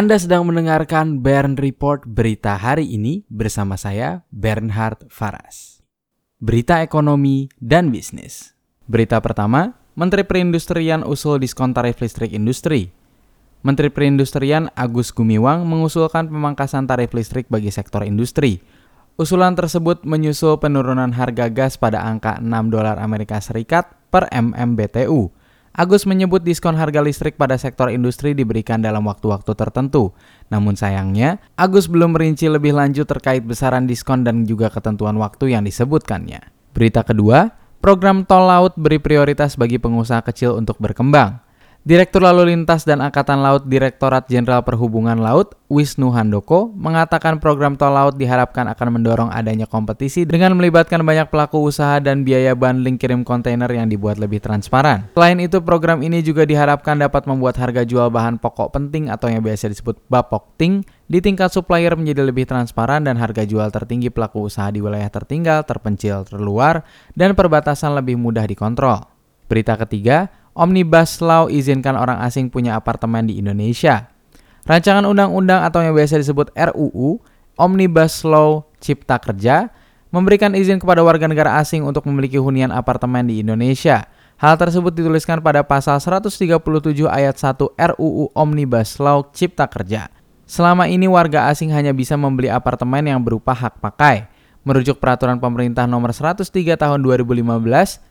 Anda sedang mendengarkan Bern Report berita hari ini bersama saya Bernhard Faras. Berita ekonomi dan bisnis. Berita pertama, Menteri Perindustrian usul diskon tarif listrik industri. Menteri Perindustrian Agus Gumiwang mengusulkan pemangkasan tarif listrik bagi sektor industri. Usulan tersebut menyusul penurunan harga gas pada angka 6 dolar Amerika Serikat per MMBTU Agus menyebut diskon harga listrik pada sektor industri diberikan dalam waktu-waktu tertentu. Namun sayangnya, Agus belum merinci lebih lanjut terkait besaran diskon dan juga ketentuan waktu yang disebutkannya. Berita kedua, program tol laut beri prioritas bagi pengusaha kecil untuk berkembang. Direktur Lalu Lintas dan Angkatan Laut Direktorat Jenderal Perhubungan Laut, Wisnu Handoko, mengatakan program tol laut diharapkan akan mendorong adanya kompetisi dengan melibatkan banyak pelaku usaha dan biaya bundling kirim kontainer yang dibuat lebih transparan. Selain itu, program ini juga diharapkan dapat membuat harga jual bahan pokok penting atau yang biasa disebut bapokting di tingkat supplier menjadi lebih transparan dan harga jual tertinggi pelaku usaha di wilayah tertinggal, terpencil, terluar, dan perbatasan lebih mudah dikontrol. Berita ketiga, Omnibus Law izinkan orang asing punya apartemen di Indonesia. Rancangan undang-undang atau yang biasa disebut RUU, Omnibus Law Cipta Kerja, memberikan izin kepada warga negara asing untuk memiliki hunian apartemen di Indonesia. Hal tersebut dituliskan pada pasal 137 ayat 1 RUU Omnibus Law Cipta Kerja. Selama ini warga asing hanya bisa membeli apartemen yang berupa hak pakai. Merujuk peraturan pemerintah nomor 103 tahun 2015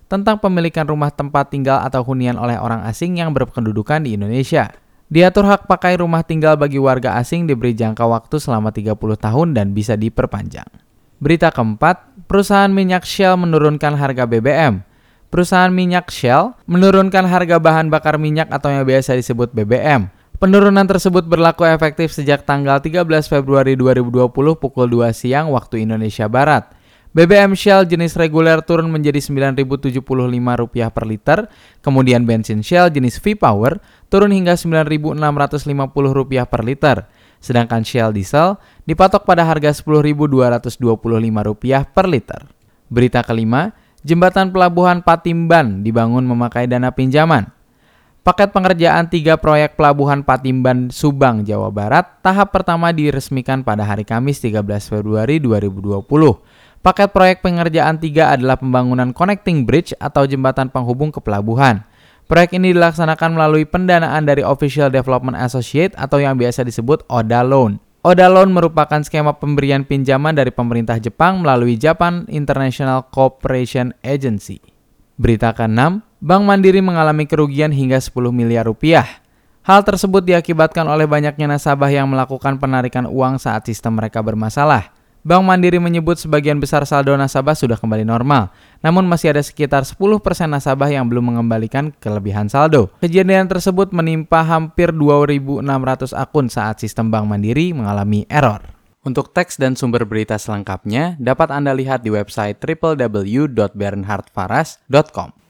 tentang pemilikan rumah tempat tinggal atau hunian oleh orang asing yang berkedudukan di Indonesia. Diatur hak pakai rumah tinggal bagi warga asing diberi jangka waktu selama 30 tahun dan bisa diperpanjang. Berita keempat, perusahaan minyak Shell menurunkan harga BBM. Perusahaan minyak Shell menurunkan harga bahan bakar minyak atau yang biasa disebut BBM. Penurunan tersebut berlaku efektif sejak tanggal 13 Februari 2020 pukul 2 siang waktu Indonesia Barat. BBM Shell jenis reguler turun menjadi Rp9.075 per liter, kemudian bensin Shell jenis V-Power turun hingga Rp9.650 per liter, sedangkan Shell Diesel dipatok pada harga Rp10.225 per liter. Berita kelima, jembatan pelabuhan Patimban dibangun memakai dana pinjaman. Paket pengerjaan tiga proyek pelabuhan Patimban Subang, Jawa Barat, tahap pertama diresmikan pada hari Kamis 13 Februari 2020. Paket proyek pengerjaan tiga adalah pembangunan connecting bridge atau jembatan penghubung ke pelabuhan. Proyek ini dilaksanakan melalui pendanaan dari Official Development Associate atau yang biasa disebut ODA Loan. ODA Loan merupakan skema pemberian pinjaman dari pemerintah Jepang melalui Japan International Cooperation Agency. Berita ke-6, Bank Mandiri mengalami kerugian hingga 10 miliar rupiah. Hal tersebut diakibatkan oleh banyaknya nasabah yang melakukan penarikan uang saat sistem mereka bermasalah. Bank Mandiri menyebut sebagian besar saldo nasabah sudah kembali normal, namun masih ada sekitar 10% nasabah yang belum mengembalikan kelebihan saldo. Kejadian tersebut menimpa hampir 2.600 akun saat sistem Bank Mandiri mengalami error. Untuk teks dan sumber berita selengkapnya dapat Anda lihat di website www.bernhardfaras.com.